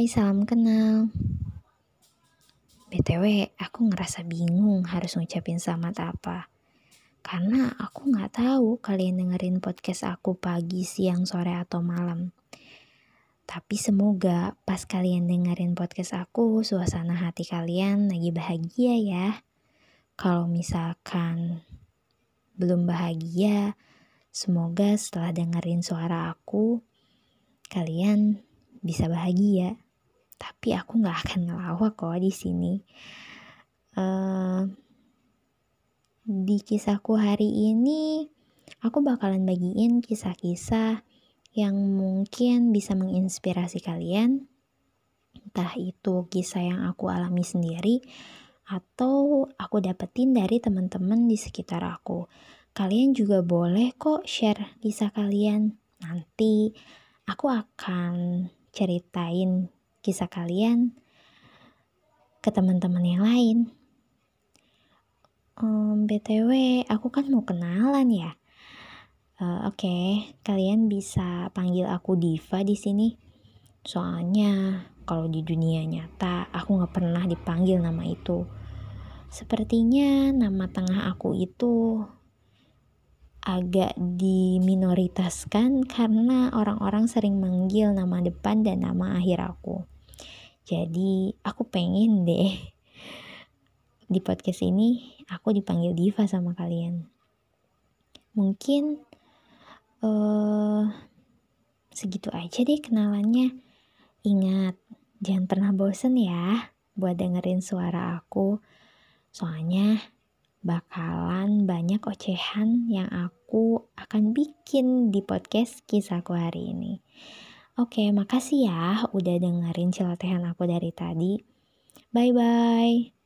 Hai, salam kenal. BTW, aku ngerasa bingung harus ngucapin selamat apa. Karena aku nggak tahu kalian dengerin podcast aku pagi, siang, sore, atau malam. Tapi semoga pas kalian dengerin podcast aku, suasana hati kalian lagi bahagia ya. Kalau misalkan belum bahagia, semoga setelah dengerin suara aku, kalian bisa bahagia. Tapi aku nggak akan ngelawak kok di sini. Uh, di kisahku hari ini, aku bakalan bagiin kisah-kisah yang mungkin bisa menginspirasi kalian. Entah itu kisah yang aku alami sendiri atau aku dapetin dari teman-teman di sekitar aku. Kalian juga boleh kok share kisah kalian. Nanti aku akan ceritain kisah kalian ke teman-teman yang lain. Um, BTW, aku kan mau kenalan ya. Uh, Oke, okay, kalian bisa panggil aku Diva di sini. Soalnya kalau di dunia nyata aku nggak pernah dipanggil nama itu. Sepertinya nama tengah aku itu agak diminoritaskan karena orang-orang sering manggil nama depan dan nama akhir aku. Jadi aku pengen deh di podcast ini aku dipanggil Diva sama kalian. Mungkin uh, segitu aja deh kenalannya. Ingat, jangan pernah bosen ya buat dengerin suara aku. Soalnya bakalan banyak ocehan yang aku akan bikin di podcast kisahku hari ini. Oke, makasih ya udah dengerin celotehan aku dari tadi. Bye-bye.